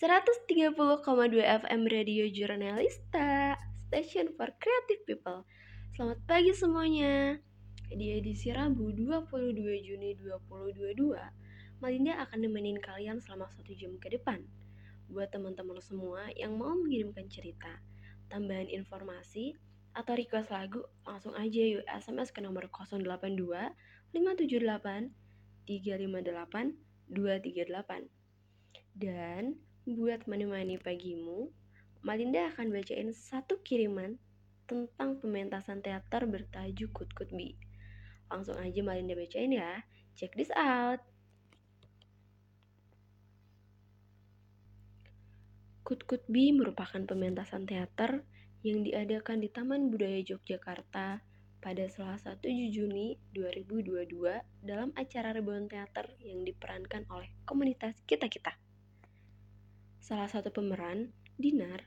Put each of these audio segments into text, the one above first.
130,2 FM Radio Jurnalista Station for Creative People. Selamat pagi semuanya. Di edisi Rabu 22 Juni 2022 Malinda akan nemenin kalian selama satu jam ke depan. Buat teman-teman semua yang mau mengirimkan cerita Tambahan informasi atau request lagu Langsung aja yuk SMS ke nomor 082 578 358 238 dan buat menemani pagimu, Malinda akan bacain satu kiriman tentang pementasan teater bertajuk Kut Kut Bi. Langsung aja Malinda bacain ya. Check this out. Kut Kut Bi merupakan pementasan teater yang diadakan di Taman Budaya Yogyakarta pada Selasa 7 Juni 2022 dalam acara Rebon Teater yang diperankan oleh komunitas kita-kita. Salah satu pemeran, Dinar,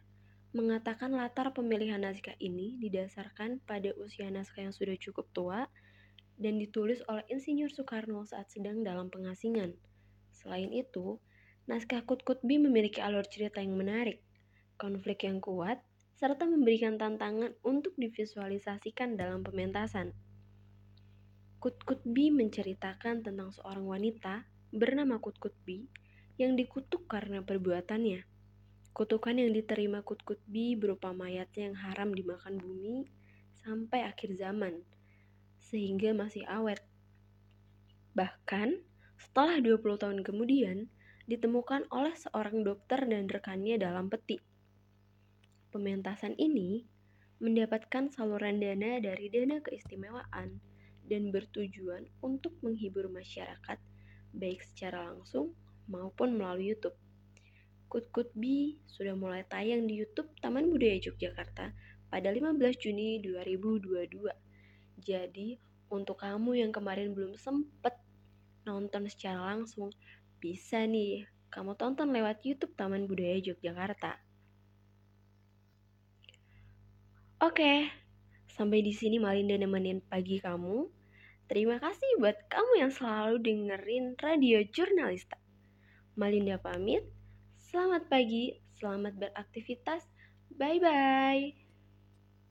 mengatakan latar pemilihan naskah ini didasarkan pada usia naskah yang sudah cukup tua dan ditulis oleh Insinyur Soekarno saat sedang dalam pengasingan. Selain itu, naskah Kut Kutbi memiliki alur cerita yang menarik, konflik yang kuat, serta memberikan tantangan untuk divisualisasikan dalam pementasan. Kut Kutbi menceritakan tentang seorang wanita bernama Kut Kutbi yang dikutuk karena perbuatannya. Kutukan yang diterima Kut-Kutbi berupa mayatnya yang haram dimakan bumi sampai akhir zaman, sehingga masih awet. Bahkan, setelah 20 tahun kemudian, ditemukan oleh seorang dokter dan rekannya dalam peti. Pementasan ini mendapatkan saluran dana dari dana keistimewaan dan bertujuan untuk menghibur masyarakat baik secara langsung maupun melalui YouTube. Kut Kut Bi sudah mulai tayang di YouTube Taman Budaya Yogyakarta pada 15 Juni 2022. Jadi, untuk kamu yang kemarin belum sempet nonton secara langsung, bisa nih kamu tonton lewat YouTube Taman Budaya Yogyakarta. Oke, sampai di sini Malinda nemenin pagi kamu. Terima kasih buat kamu yang selalu dengerin radio jurnalista. Malinda pamit. Selamat pagi, selamat beraktivitas. Bye bye.